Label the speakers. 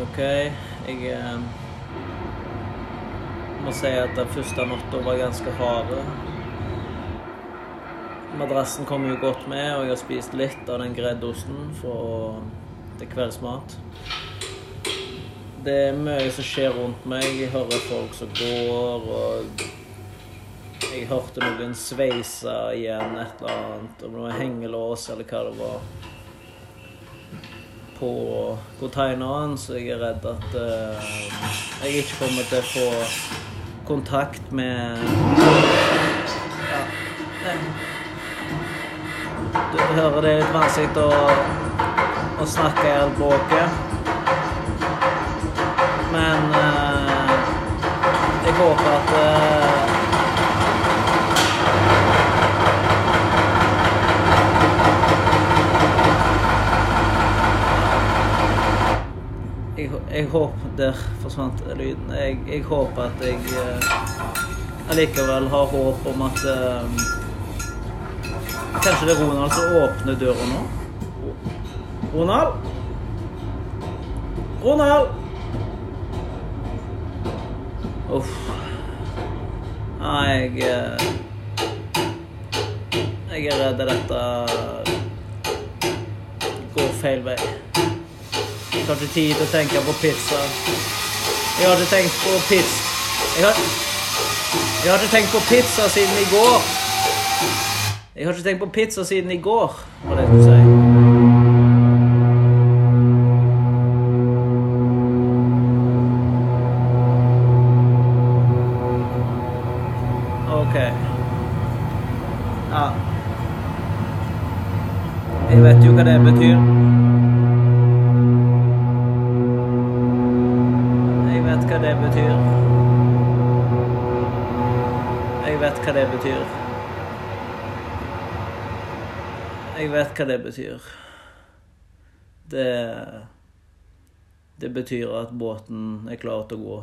Speaker 1: OK. Jeg eh, må si at den første natta var ganske hard. Madrassen kom jo godt med, og jeg har spist litt av den greddosten til kveldsmat. Det er mye som skjer rundt meg. Jeg hører folk som går, og jeg hørte noen sveise igjen et eller annet, om det var hengelås eller hva det var, på containeren, så jeg er redd at uh, jeg ikke kommer til å få kontakt med ja. Du hører det er litt vanskelig å, å snakke i alt bråket. Men uh, jeg håper at eh, jeg, håper Der forsvant lyden. Jeg, jeg håper at jeg eh, allikevel har håp om at eh, Kanskje det er Ronald som åpner døra nå? Ronald? Ronald! Uff. Nei, jeg eh, Jeg er redd dette går feil vei. Jeg har ikke tid å tenke på pizza. Jeg har ikke tenkt på pizza Jeg har, jeg har ikke tenkt på pizza siden i går. Jeg har ikke tenkt på pizza siden i går, var det jeg skulle si. Jeg vet jo hva det betyr. Vet hva det betyr. Jeg vet hva det betyr. Jeg vet hva det betyr. Det Det betyr at båten er klar til å gå.